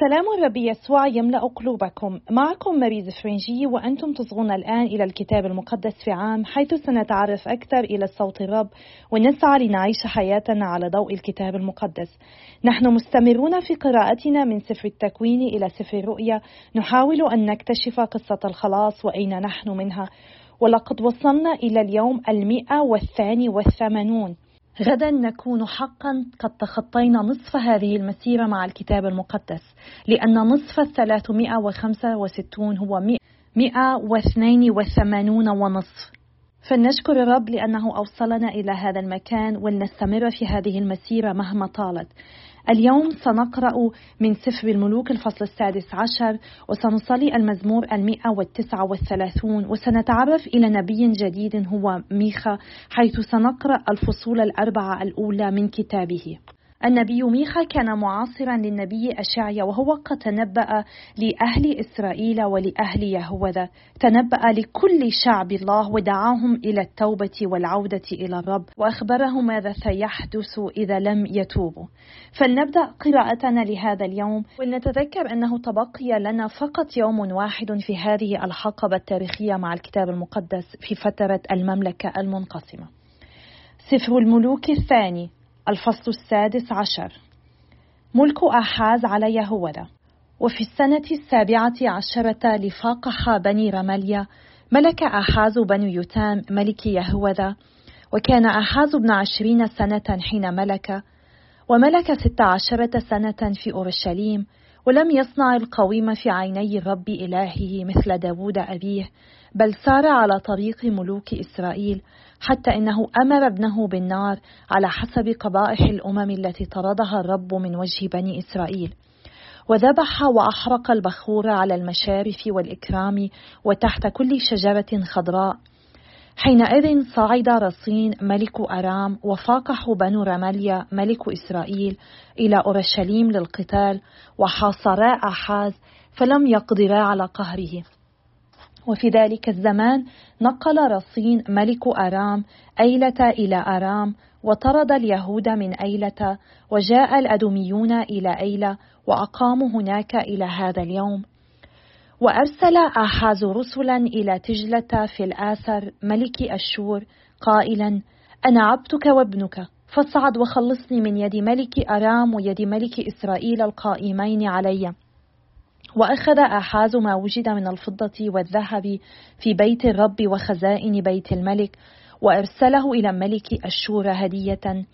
سلام الرب يسوع يملأ قلوبكم. معكم مريز فرنجي وأنتم تصغون الآن إلى الكتاب المقدس في عام حيث سنتعرف أكثر إلى صوت الرب ونسعى لنعيش حياتنا على ضوء الكتاب المقدس. نحن مستمرون في قراءتنا من سفر التكوين إلى سفر الرؤيا. نحاول أن نكتشف قصة الخلاص وأين نحن منها. ولقد وصلنا إلى اليوم المئة والثاني والثمانون. غدا نكون حقا قد تخطينا نصف هذه المسيرة مع الكتاب المقدس لأن نصف الثلاثمائة وخمسة وستون هو مئة واثنين وثمانون ونصف. فلنشكر الرب لأنه أوصلنا إلى هذا المكان ولنستمر في هذه المسيرة مهما طالت. اليوم سنقرأ من سفر الملوك الفصل السادس عشر وسنصلي المزمور المئة والتسعة والثلاثون وسنتعرف إلى نبي جديد هو ميخا حيث سنقرأ الفصول الأربعة الأولى من كتابه. النبي ميخا كان معاصرا للنبي أشعيا وهو قد تنبأ لأهل إسرائيل ولأهل يهوذا. تنبأ لكل شعب الله ودعاهم إلى التوبة والعودة إلى الرب وأخبرهم ماذا سيحدث إذا لم يتوبوا. فلنبدأ قراءتنا لهذا اليوم ولنتذكر أنه تبقي لنا فقط يوم واحد في هذه الحقبة التاريخية مع الكتاب المقدس في فترة المملكة المنقسمة. سفر الملوك الثاني الفصل السادس عشر. ملك آحاز على يهوذا وفي السنة السابعة عشرة لفاقح بني رمليا ملك آحاز بن يتام ملك يهوذا وكان آحاز ابن عشرين سنة حين ملك. وملك ست عشرة سنة في أورشليم. ولم يصنع القويم في عيني الرب إلهه مثل داود أبيه بل سار على طريق ملوك إسرائيل حتى إنه أمر ابنه بالنار على حسب قبائح الأمم التي طردها الرب من وجه بني إسرائيل. وذبح وأحرق البخور على المشارف والإكرام وتحت كل شجرة خضراء. حينئذ صعد رصين ملك أرام وفاقح بنو رماليا ملك إسرائيل إلى أورشليم للقتال وحاصرا أحاز فلم يقدرا على قهره. وفي ذلك الزمان نقل رصين ملك أرام أيلة إلى أرام وطرد اليهود من أيلة وجاء الأدوميون إلى أيلة وأقاموا هناك إلى هذا اليوم. وأرسل آحاز رسلا إلى تجلة في الآثر ملك أشور قائلا أنا عبدك وابنك فاصعد وخلصني من يد ملك أرام ويد ملك إسرائيل القائمين عليّ. وأخذ آحاز ما وجد من الفضة والذهب في بيت الرب وخزائن بيت الملك وأرسله إلى ملك أشور هدية.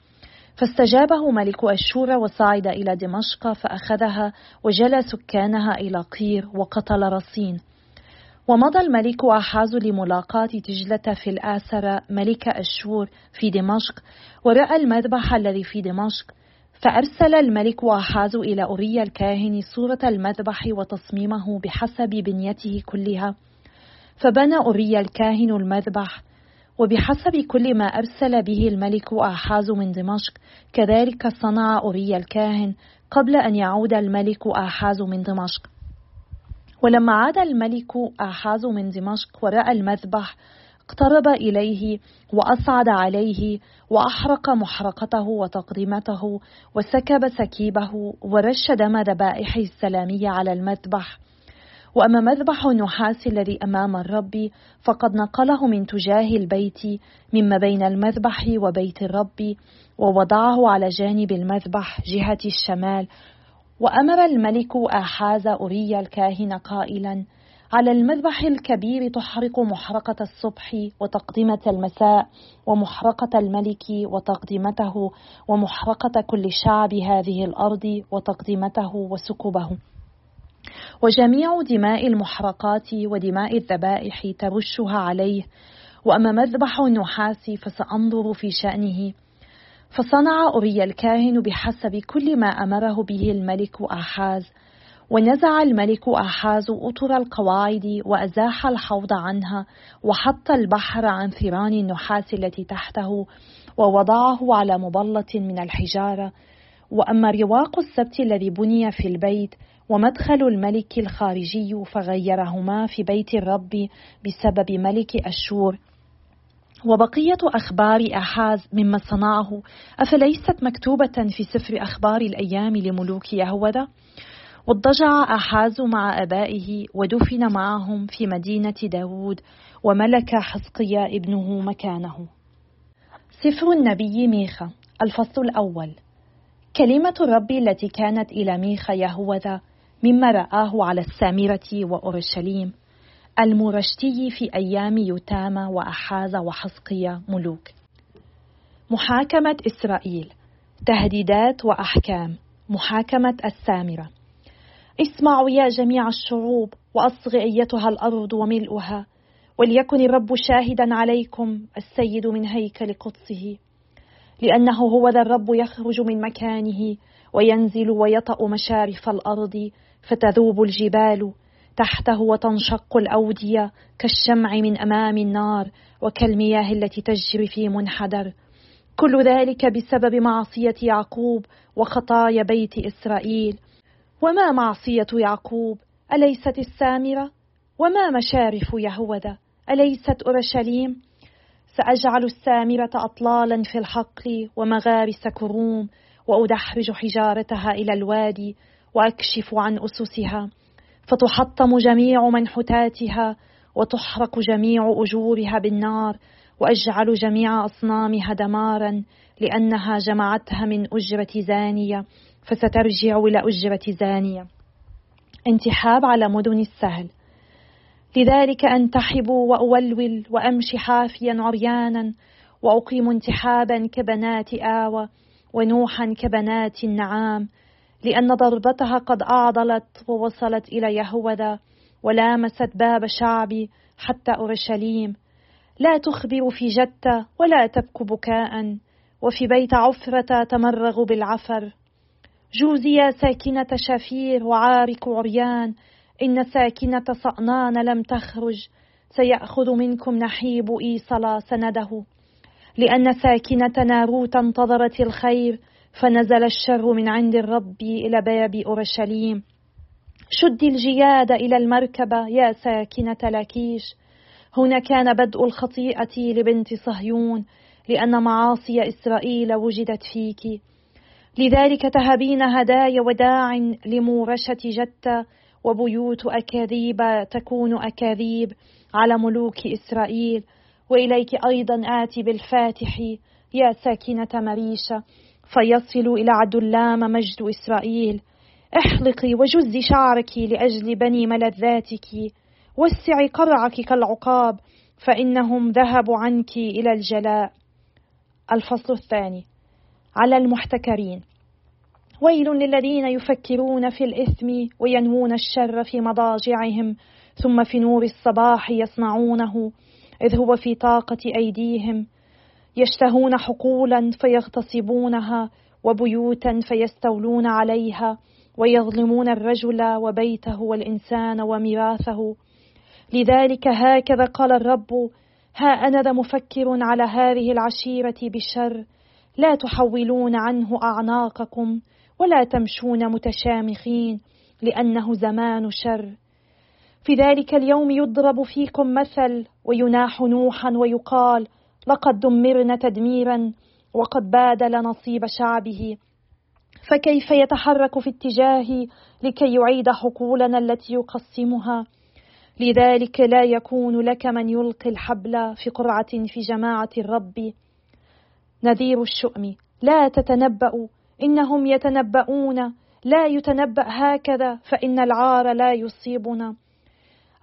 فاستجابه ملك أشور وصعد إلى دمشق فأخذها وجلى سكانها إلى قير وقتل رصين. ومضى الملك أحاز لملاقاة تجلة في الآسرة ملك أشور في دمشق ورأى المذبح الذي في دمشق فأرسل الملك وأحاز إلى أوريا الكاهن صورة المذبح وتصميمه بحسب بنيته كلها. فبنى أوريا الكاهن المذبح وبحسب كل ما أرسل به الملك آحاز من دمشق كذلك صنع أوريا الكاهن قبل أن يعود الملك آحاز من دمشق. ولما عاد الملك آحاز من دمشق ورأى المذبح اقترب إليه وأصعد عليه وأحرق محرقته وتقديمته وسكب سكيبه ورش دم ذبائحه السلامية على المذبح. وأما مذبح النحاس الذي أمام الرب فقد نقله من تجاه البيت مما بين المذبح وبيت الرب ووضعه على جانب المذبح جهة الشمال. وأمر الملك آحاز أوريا الكاهن قائلا على المذبح الكبير تحرق محرقة الصبح وتقدمة المساء ومحرقة الملك وتقدمته ومحرقة كل شعب هذه الأرض وتقدمته وسكبه وجميع دماء المحرقات ودماء الذبائح ترشها عليه. وأما مذبح النحاس فسأنظر في شأنه فصنع أري الكاهن بحسب كل ما أمره به الملك آحاز. ونزع الملك آحاز أطر القواعد وأزاح الحوض عنها وحط البحر عن ثيران النحاس التي تحته ووضعه على مبلة من الحجارة. وأما رواق السبت الذي بني في البيت ومدخل الملك الخارجي فغيرهما في بيت الرب بسبب ملك أشور. وبقية أخبار أحاز مما صنعه. أفليست مكتوبة في سفر أخبار الأيام لملوك يهوذا؟ واضطجع أحاز مع أبائه ودفن معهم في مدينة داود وملك حزقيا ابنه مكانه. سفر النبي ميخا الفصل الأول. كلمة الرب التي كانت إلى ميخا يهوذا مما رآه على السامرة وأورشليم المرشتي في أيام يتام وأحاز وحزقيا ملوك. محاكمة إسرائيل تهديدات وأحكام محاكمة السامرة. اسمعوا يا جميع الشعوب وأصغ أيتها الأرض وملؤها وليكن الرب شاهدا عليكم السيد من هيكل قدسه. لأنه هو ذا الرب يخرج من مكانه وينزل ويطأ مشارف الأرض فتذوب الجبال تحته وتنشق الأودية كالشمع من أمام النار وكالمياه التي تجري في منحدر. كل ذلك بسبب معصية يعقوب وخطايا بيت إسرائيل. وما معصية يعقوب؟ أليست السامرة؟ وما مشارف يهوذا؟ أليست أورشليم؟ سأجعل السامرة أطلالا في الحقل ومغارس كروم وأدحرج حجارتها إلى الوادي وأكشف عن أسسها. فتحطم جميع منحتاتها وتحرق جميع أجورها بالنار وأجعل جميع أصنامها دمارا لأنها جمعتها من أجرة زانية فسترجع إلى أجرة زانية. انتحاب على مدن السهل. لذلك أنتحب وأولول وأمشي حافيا عريانا وأقيم انتحابا كبنات آوى ونوحا كبنات النعام لأن ضربتها قد أعضلت ووصلت إلى يهوذا ولامست باب شعبي حتى أورشليم. لا تخبر في جتة ولا تبك بكاء وفي بيت عفرة تمرغ بالعفر. جوزي ساكنة شفير وعارك عريان إن ساكنة صأنان لم تخرج سيأخذ منكم نحيب إيصلا سنده. لأن ساكنة ناروت انتظرت الخير فنزل الشر من عند الرب إلى باب أورشليم. شدي الجياد إلى المركبة يا ساكنة لاكيش هنا كان بدء الخطيئة لبنت صهيون لأن معاصي إسرائيل وجدت فيك. لذلك تهبين هدايا وداع لمورشة جتة وبيوت أكاذيب تكون أكاذيب على ملوك إسرائيل. وإليك أيضا آتي بالفاتح يا ساكنة مريشة فيصل إلى عدلام مجد إسرائيل. احلقي وجزي شعرك لأجل بني ملذاتك. وسعي قرعك كالعقاب فإنهم ذهبوا عنك إلى الجلاء. الفصل الثاني. على المحتكرين. ويل للذين يفكرون في الإثم وينوون الشر في مضاجعهم ثم في نور الصباح يصنعونه إذ هو في طاقة أيديهم. يشتهون حقولا فيغتصبونها وبيوتا فيستولون عليها ويظلمون الرجل وبيته والإنسان وميراثه. لذلك هكذا قال الرب ها أنا ذا مفكر على هذه العشيرة بالشر لا تحولون عنه أعناقكم ولا تمشون متشامخين لأنه زمان شر. في ذلك اليوم يضرب فيكم مثل ويناح نوحا ويقال لقد دمرن تدميرا وقد بادل نصيب شعبه. فكيف يتحرك في اتجاهي لكي يعيد حقولنا التي يقسمها؟ لذلك لا يكون لك من يلقي الحبل في قرعة في جماعة الرب. نذير الشؤم لا تتنبأ إنهم يتنبؤون. لا يتنبأ هكذا فإن العار لا يصيبنا.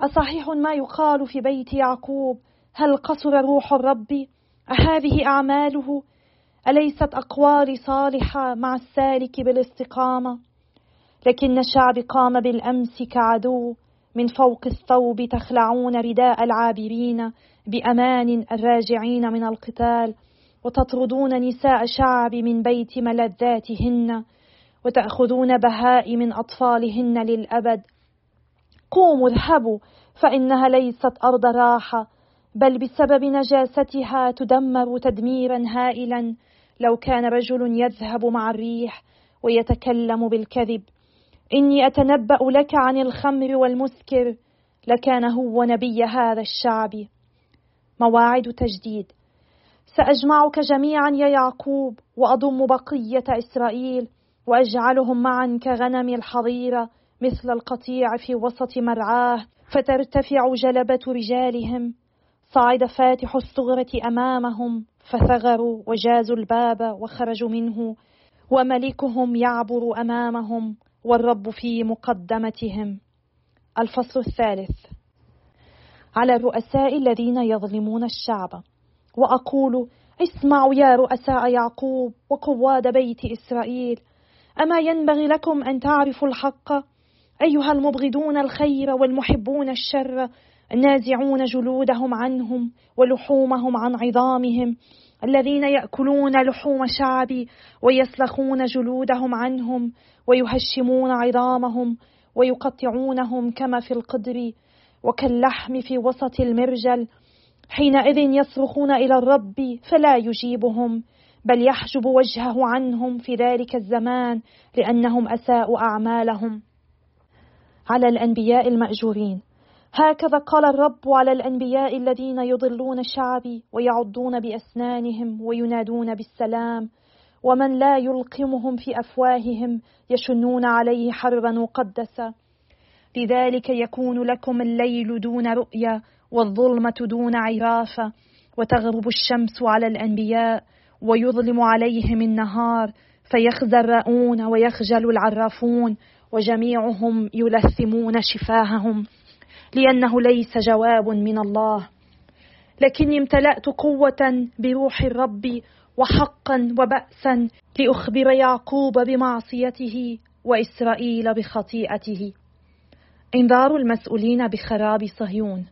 أصحيح ما يقال في بيت يعقوب هل قصر روح الرب؟ أهذه أعماله؟ أليست أقوالي صالحة مع السالك بالاستقامة؟ لكن الشعب قام بالأمس كعدو من فوق الثوب تخلعون رداء العابرين بأمان الراجعين من القتال وتطردون نساء شعب من بيت ملذاتهن وتأخذون بهاء من أطفالهن للأبد. قوموا اذهبوا فإنها ليست أرض راحة بل بسبب نجاستها تدمر تدميرا هائلا. لو كان رجل يذهب مع الريح ويتكلم بالكذب إني أتنبأ لك عن الخمر والمسكر. لكان هو نبي هذا الشعب. مواعد تجديد. سأجمعك جميعا يا يعقوب وأضم بقية إسرائيل وأجعلهم معا كغنم الحظيرة مثل القطيع في وسط مرعاه فترتفع جلبة رجالهم. صعد فاتح الثغرة أمامهم فثغروا وجازوا الباب وخرجوا منه وملكهم يعبر أمامهم والرب في مقدمتهم. الفصل الثالث. على الرؤساء الذين يظلمون الشعب. وأقول اسمعوا يا رؤساء يعقوب وقواد بيت إسرائيل. أما ينبغي لكم أن تعرفوا الحق؟ أيها المبغضون الخير والمحبون الشر النازعون جلودهم عنهم ولحومهم عن عظامهم الذين يأكلون لحوم شعبي ويسلخون جلودهم عنهم ويهشمون عظامهم ويقطعونهم كما في القدر وكاللحم في وسط المرجل حينئذ يصرخون إلى الرب فلا يجيبهم بل يحجب وجهه عنهم في ذلك الزمان لأنهم أساءوا أعمالهم. على الأنبياء المأجورين. هكذا قال الرب على الأنبياء الذين يضلون شعبي ويعضون بأسنانهم وينادون بالسلام. ومن لا يلقمهم في أفواههم يشنون عليه حربا مقدسة. لذلك يكون لكم الليل دون رؤيا والظلمة دون عرافة. وتغرب الشمس على الأنبياء ويظلم عليهم النهار. فيخزى الرؤون ويخجل العرافون وجميعهم يلثمون شفاههم. لأنه ليس جواب من الله. لكني امتلأت قوة بروح الرب وحقا وبأسا لأخبر يعقوب بمعصيته وإسرائيل بخطيئته. إنذار المسؤولين بخراب صهيون.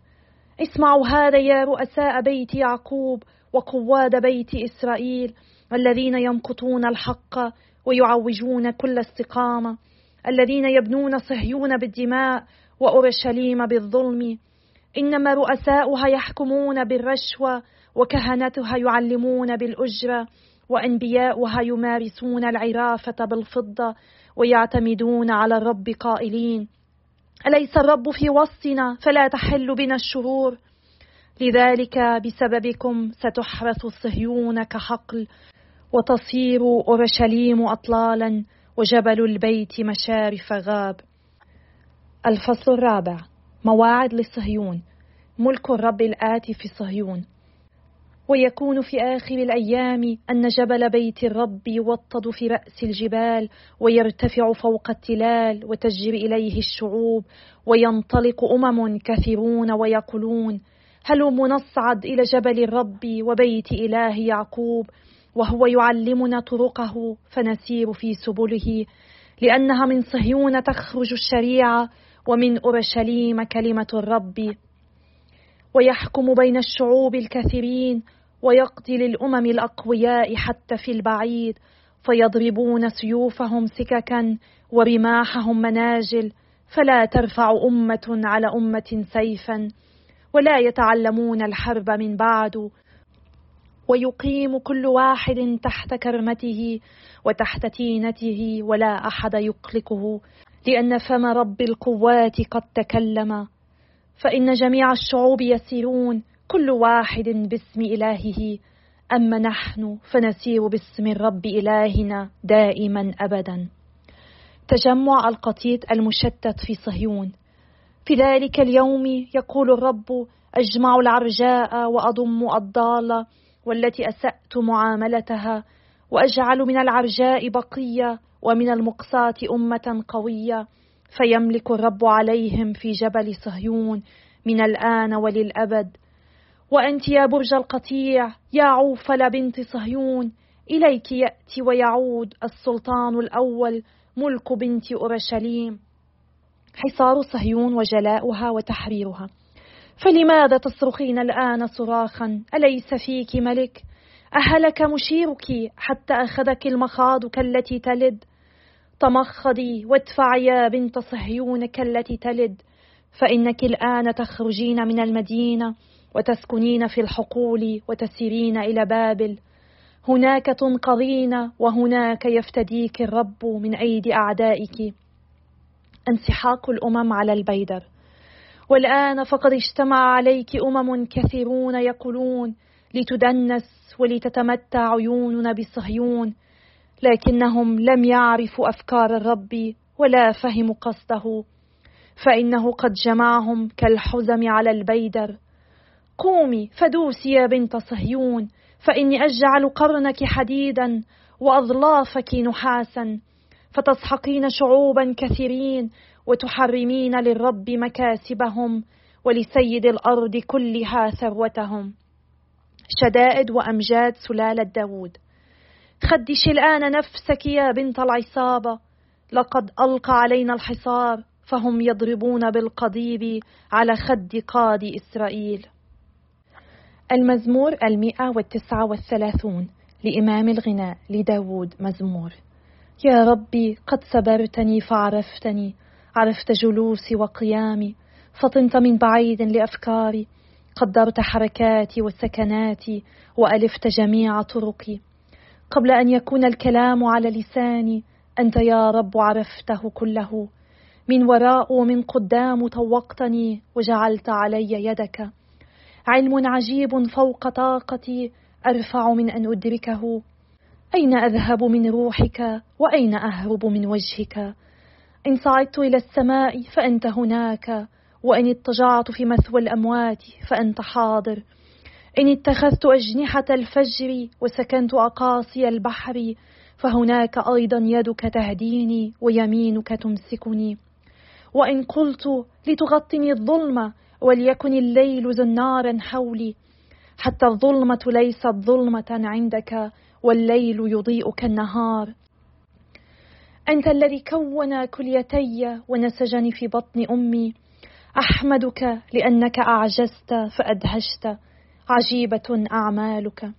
اسمعوا هذا يا رؤساء بيت يعقوب وقواد بيت إسرائيل الذين يمقطون الحق ويعوجون كل استقامة. الذين يبنون صهيون بالدماء وأورشليم بالظلم. إنما رؤساؤها يحكمون بالرشوة وكهنتها يعلمون بالأجرة وأنبياؤها يمارسون العرافة بالفضة ويعتمدون على الرب قائلين. أليس الرب في وسطنا فلا تحل بنا الشرور؟ لذلك بسببكم ستحرث صهيون كحقل وتصير أورشليم اطلالا. وجبل البيت مشارف غاب. الفصل الرابع. مواعد لصهيون ملك الرب الآتي في صهيون ويكون في آخر الأيام أن جبل بيت الرب يوطد في رأس الجبال ويرتفع فوق التلال وتجري إليه الشعوب وينطلق أمم كثيرون ويقولون هلم نصعد إلى جبل الرب وبيت إله يعقوب؟ وهو يعلمنا طرقه فنسير في سبله لأنها من صهيون تخرج الشريعة ومن أورشليم كلمة الرب. ويحكم بين الشعوب الكثيرين ويقتل الامم الأقوياء حتى في البعيد فيضربون سيوفهم سككا ورماحهم مناجل فلا ترفع أمة على أمة سيفا ولا يتعلمون الحرب من بعد. ويقيم كل واحد تحت كرمته وتحت تينته ولا أحد يقلقه لأن فم رب القوات قد تكلم. فإن جميع الشعوب يسيرون كل واحد باسم إلهه. أما نحن فنسير باسم الرب إلهنا دائما أبدا. تجمع القطيط المشتت في صهيون. في ذلك اليوم يقول الرب أجمع العرجاء وأضم الضالة والتي أسأت معاملتها وأجعل من العرجاء بقية ومن المقصاة أمة قوية فيملك الرب عليهم في جبل صهيون من الآن وللأبد. وأنت يا برج القطيع يا عوفل بنت صهيون إليك يأتي ويعود السلطان الأول ملك بنت أورشليم. حصار صهيون وجلاؤها وتحريرها. فلماذا تصرخين الآن صراخا؟ أليس فيك ملك؟ أهلك مشيرك حتى أخذك المخاض كالتي تلد؟ تمخضي وادفعي يا بنت صهيون كالتي تلد فإنك الآن تخرجين من المدينة وتسكنين في الحقول وتسيرين إلى بابل. هناك تنقضين وهناك يفتديك الرب من أيدي أعدائك. انسحاق الأمم على البيدر. والآن فقد اجتمع عليك أمم كثيرون يقولون لتدنس ولتتمتع عيوننا بصهيون لكنهم لم يعرفوا أفكار الرب ولا فهموا قصده فإنه قد جمعهم كالحزم على البيدر. قومي فدوسي يا بنت صهيون فإني أجعل قرنك حديدا وأظلافك نحاسا فتسحقين شعوبا كثيرين وتحرمين للرب مكاسبهم ولسيد الأرض كلها ثروتهم. شدائد وأمجاد سلالة داود. خدش الآن نفسك يا بنت العصابة. لقد ألقى علينا الحصار فهم يضربون بالقضيب على خد قاضي إسرائيل. المزمور المئة والتسعة والثلاثون لإمام الغناء لداود مزمور. يا ربي قد سبرتني فعرفتني. عرفت جلوسي وقيامي فطنت من بعيد لأفكاري قدرت حركاتي وسكناتي وألفت جميع طرقي. قبل أن يكون الكلام على لساني أنت يا رب عرفته كله. من وراء ومن قدام طوقتني وجعلت علي يدك. علم عجيب فوق طاقتي أرفع من أن أدركه. أين أذهب من روحك؟ وأين أهرب من وجهك؟ إن صعدت إلى السماء فأنت هناك وإن اضطجعت في مثوى الأموات فأنت حاضر. إن اتخذت أجنحة الفجر وسكنت أقاصي البحر فهناك أيضا يدك تهديني ويمينك تمسكني. وإن قلت لتغطني الظلمة وليكن الليل زنارا حولي حتى الظلمة ليست ظلمة عندك والليل يضيء كالنهار أنت الذي كون كليتي ونسجني في بطن أمي. أحمدك لأنك أعجزت فأدهشت. عجيبة أعمالك.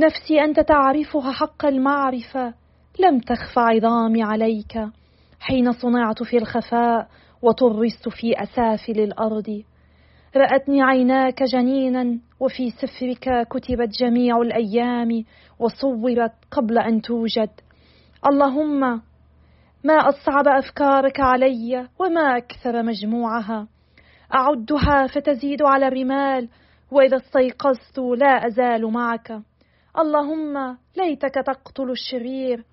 نفسي أنت تعرفها حق المعرفة. لم تخف عظامي عليك. حين صنعت في الخفاء وطرست في أسافل الأرض. رأتني عيناك جنينا وفي سفرك كتبت جميع الأيام وصورت قبل أن توجد. اللهم ما أصعب أفكارك علي وما أكثر مجموعها. أعدها فتزيد على الرمال وإذا استيقظت لا أزال معك. اللهم ليتك تقتل الشرير.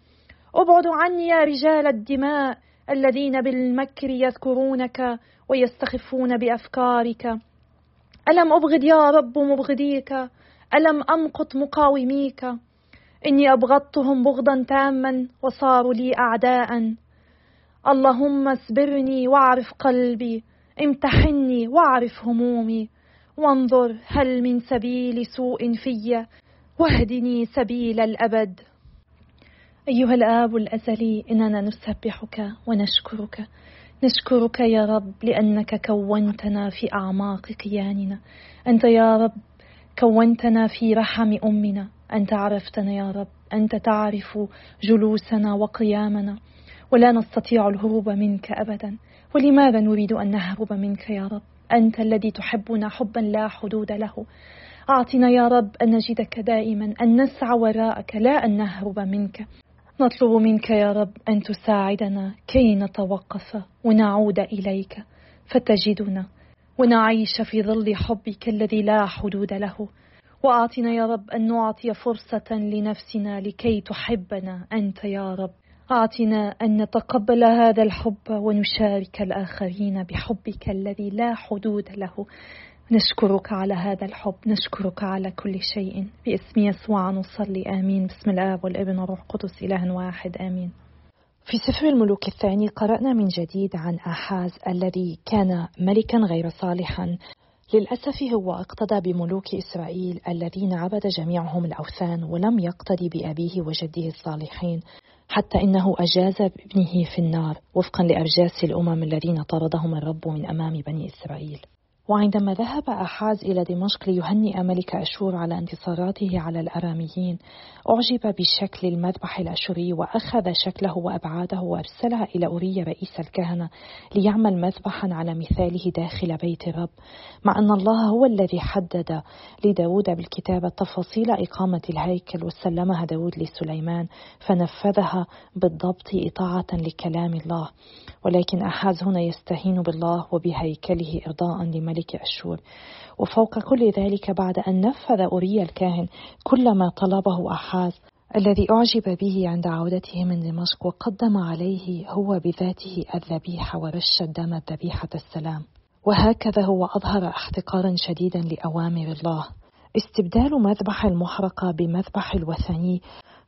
أبعد عني يا رجال الدماء الذين بالمكر يذكرونك ويستخفون بأفكارك. ألم أبغض يا رب مبغضيك؟ ألم أمقت مقاوميك؟ إني أبغضتهم بغضا تاما وصاروا لي اعداء. اللهم اصبرني واعرف قلبي امتحني واعرف همومي. وانظر هل من سبيل سوء في واهدني سبيل الأبد. أيها الآب الأزلي إننا نسبحك ونشكرك. نشكرك يا رب لأنك كونتنا في اعماق كياننا أنت يا رب كونتنا في رحم أمنا. أنت عرفتنا يا رب. أنت تعرف جلوسنا وقيامنا. ولا نستطيع الهروب منك ابدا. ولماذا نريد أن نهرب منك يا رب؟ أنت الذي تحبنا حبا لا حدود له. أعطنا يا رب أن نجدك دائما أن نسعى وراءك لا أن نهرب منك. نطلب منك يا رب أن تساعدنا كي نتوقف ونعود إليك. فتجدنا ونعيش في ظل حبك الذي لا حدود له. واعطنا يا رب أن نعطي فرصة لنفسنا لكي تحبنا أنت يا رب. اعطنا أن نتقبل هذا الحب ونشارك الآخرين بحبك الذي لا حدود له. نشكرك على هذا الحب. نشكرك على كل شيء. باسم يسوع نصلي. آمين. بسم الآب والابن والروح القدس إله واحد. آمين. في سفر الملوك الثاني قرأنا من جديد عن آحاز الذي كان ملكا غير صالحا. للأسف هو اقتدى بملوك إسرائيل الذين عبد جميعهم الأوثان ولم يقتدي بأبيه وجده الصالحين حتى إنه أجاز بابنه في النار وفقا لأرجاس الأمم الذين طردهم الرب من أمام بني إسرائيل. وعندما ذهب أحاز إلى دمشق ليهنئ ملك أشور على انتصاراته على الأراميين أعجب بشكل المذبح الأشوري وأخذ شكله وأبعاده وأرسلها إلى أورية رئيس الكهنة ليعمل مذبحا على مثاله داخل بيت الرب مع أن الله هو الذي حدد لداود بالكتابة تفاصيل إقامة الهيكل وسلمها داود لسليمان فنفذها بالضبط إطاعة لكلام الله. ولكن أحاز هنا يستهين بالله وبهيكله إرضاء لملك أشور وفوق كل ذلك بعد أن نفذ أوريا الكاهن كل ما طلبه أحاز الذي أعجب به عند عودته من دمشق وقدم عليه هو بذاته الذبيحة ورش الدم ذبيحة السلام. وهكذا هو أظهر احتقارا شديدا لأوامر الله. استبدال مذبح المحرقة بمذبح الوثني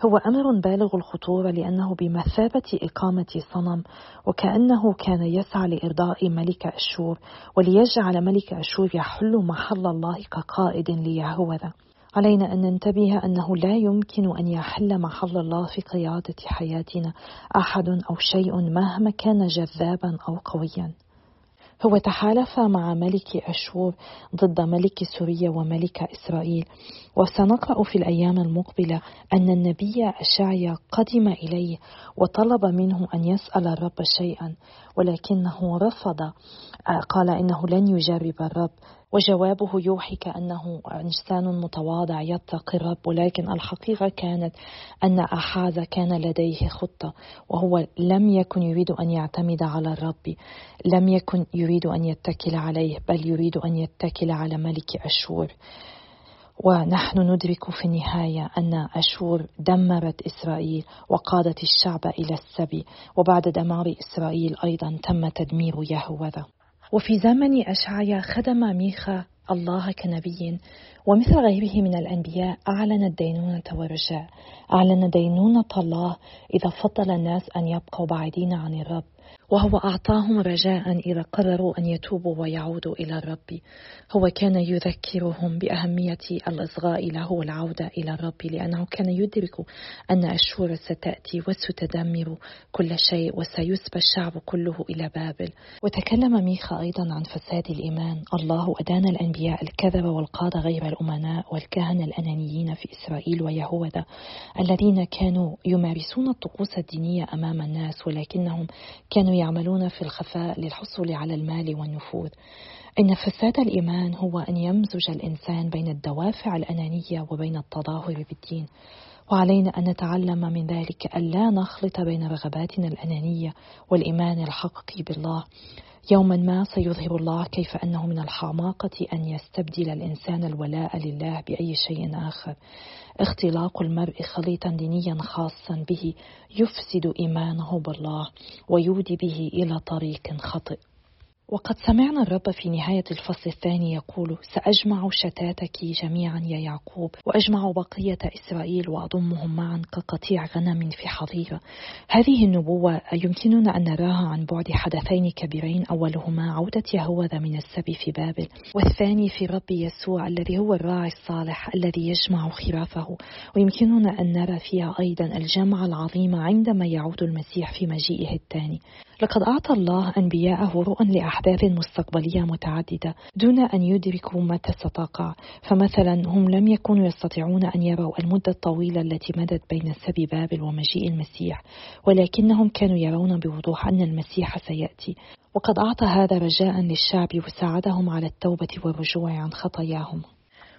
هو أمر بالغ الخطورة لأنه بمثابة إقامة صنم وكأنه كان يسعى لإرضاء ملك أشور وليجعل ملك أشور يحل محل الله كقائد ليهوذا. علينا أن ننتبه أنه لا يمكن أن يحل محل الله في قيادة حياتنا أحد أو شيء مهما كان جذابا أو قويا. هو تحالف مع ملك أشور ضد ملك سوريا وملك إسرائيل. وسنقرأ في الأيام المقبلة أن النبي أشعيا قدم إليه وطلب منه أن يسأل الرب شيئا ولكنه رفض قال إنه لن يجرب الرب وجوابه يوحي كأنه إنسان متواضع يتقي الرب ولكن الحقيقة كانت أن أحاز كان لديه خطة وهو لم يكن يريد أن يعتمد على الرب لم يكن يريد أن يتكل عليه بل يريد أن يتكل على ملك أشور. ونحن ندرك في النهاية أن أشور دمرت إسرائيل وقادت الشعب إلى السبي وبعد دمار إسرائيل أيضا تم تدمير يهوذا. وفي زمن أشعيا خدم ميخا الله كنبي ومثل غيره من الأنبياء أعلن الدينونة والرجاء. أعلن دينونة الله إذا فضل الناس أن يبقوا بعيدين عن الرب. وهو أعطاهم رجاء إذا قرروا أن يتوبوا ويعودوا إلى الرب. هو كان يذكرهم بأهمية الإصغاء له والعودة إلى الرب لأنه كان يدرك أن أشور ستأتي وستدمر كل شيء وسيسبى الشعب كله إلى بابل. وتكلم ميخا أيضا عن فساد الإيمان. الله أدان الأنبياء الكذب والقادة غير الأمناء والكهنة الأنانيين في إسرائيل ويهوذا الذين كانوا يمارسون الطقوس الدينية أمام الناس ولكنهم كانوا يعملون في الخفاء للحصول على المال والنفوذ. إن فساد الإيمان هو أن يمزج الإنسان بين الدوافع الأنانية وبين التظاهر بالدين. وعلينا أن نتعلم من ذلك ألا نخلط بين رغباتنا الأنانية والإيمان الحقيقي بالله. يوما ما سيظهر الله كيف أنه من الحماقة أن يستبدل الإنسان الولاء لله بأي شيء آخر. اختلاق المرء خليطا دينيا خاصا به يفسد إيمانه بالله ويودي به إلى طريق خطئ. وقد سمعنا الرب في نهاية الفصل الثاني يقول سأجمع شتاتك جميعا يا يعقوب وأجمع بقية إسرائيل وأضمهم معا كقطيع غنم في حظيرة هذه النبوة يمكننا أن نراها عن بعد حدثين كبيرين أولهما عودة يهوذا من السبي في بابل والثاني في رب يسوع الذي هو الراعي الصالح الذي يجمع خرافه. ويمكننا أن نرى فيها أيضا الجمع العظيم عندما يعود المسيح في مجيئه الثاني. لقد أعطى الله أنبياءه رؤى لأحداث مستقبلية متعددة دون أن يدركوا متى ستقع. فمثلا هم لم يكونوا يستطيعون أن يروا المدة الطويلة التي مدت بين سبي بابل ومجيء المسيح ولكنهم كانوا يرون بوضوح أن المسيح سيأتي. وقد أعطى هذا رجاء للشعب وساعدهم على التوبة والرجوع عن خطاياهم.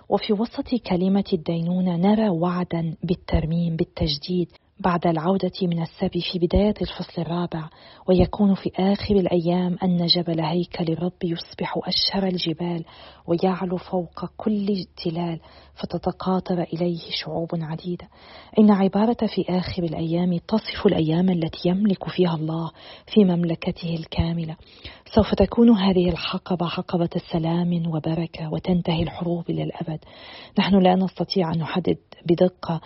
وفي وسط كلمة الدينونة نرى وعدا بالترميم بالتجديد بعد العودة من السبي في بداية الفصل الرابع ويكون في آخر الأيام أن جبل هيكل الرب يصبح أشهر الجبال ويعلو فوق كل تلال فتتقاطر إليه شعوب عديدة. إن عبارة في آخر الأيام تصف الأيام التي يملك فيها الله في مملكته الكاملة. سوف تكون هذه الحقبة حقبة سلام وبركة وتنتهي الحروب إلى الأبد. نحن لا نستطيع أن نحدد بدقة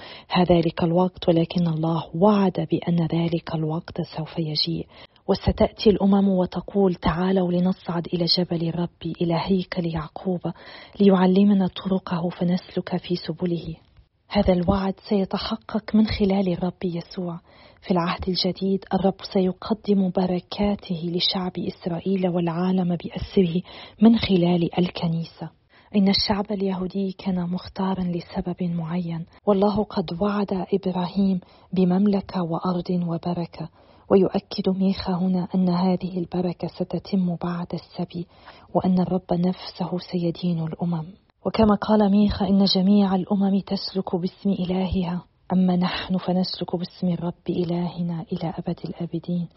ذلك الوقت ولكن الله وعد بأن ذلك الوقت سوف يجيء. وستأتي الأمم وتقول تعالوا لنصعد إلى جبل الرب إلى هيكل يعقوب ليعلمنا طرقه فنسلك في سبله. هذا الوعد سيتحقق من خلال الرب يسوع. في العهد الجديد الرب سيقدم بركاته لشعب إسرائيل والعالم بأسره من خلال الكنيسة. إن الشعب اليهودي كان مختارا لسبب معين والله قد وعد إبراهيم بمملكة وأرض وبركة. ويؤكد ميخا هنا أن هذه البركة ستتم بعد السبي وأن الرب نفسه سيدين الأمم. وكما قال ميخا إن جميع الأمم تسلك باسم إلهها. أما نحن فنسلك باسم الرب إلهنا إلى أبد الآبدين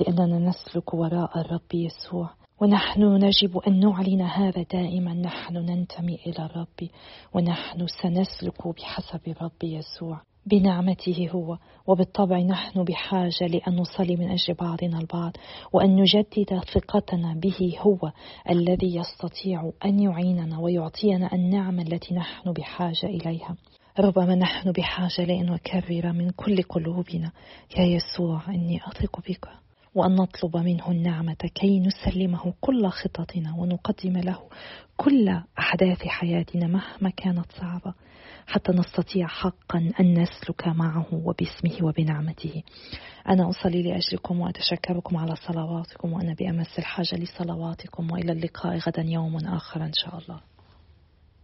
لأننا نسلك وراء الرب يسوع. ونحن نجب أن نعلن هذا دائما. نحن ننتمي إلى الرب ونحن سنسلك بحسب الرب يسوع. بنعمته هو وبالطبع نحن بحاجة لأن نصلي من أجل بعضنا البعض وأن نجدد ثقتنا به هو الذي يستطيع أن يعيننا ويعطينا النعمة التي نحن بحاجة إليها. ربما نحن بحاجة لأن نكرر من كل قلوبنا يا يسوع إني أثق بك وأن نطلب منه النعمة كي نسلمه كل خططنا ونقدم له كل أحداث حياتنا مهما كانت صعبة حتى نستطيع حقا أن نسلك معه وباسمه وبنعمته. أنا أصلي لأجلكم وأتشكركم على صلواتكم وأنا بأمس الحاجة لصلواتكم وإلى اللقاء غدا يوم آخر إن شاء الله.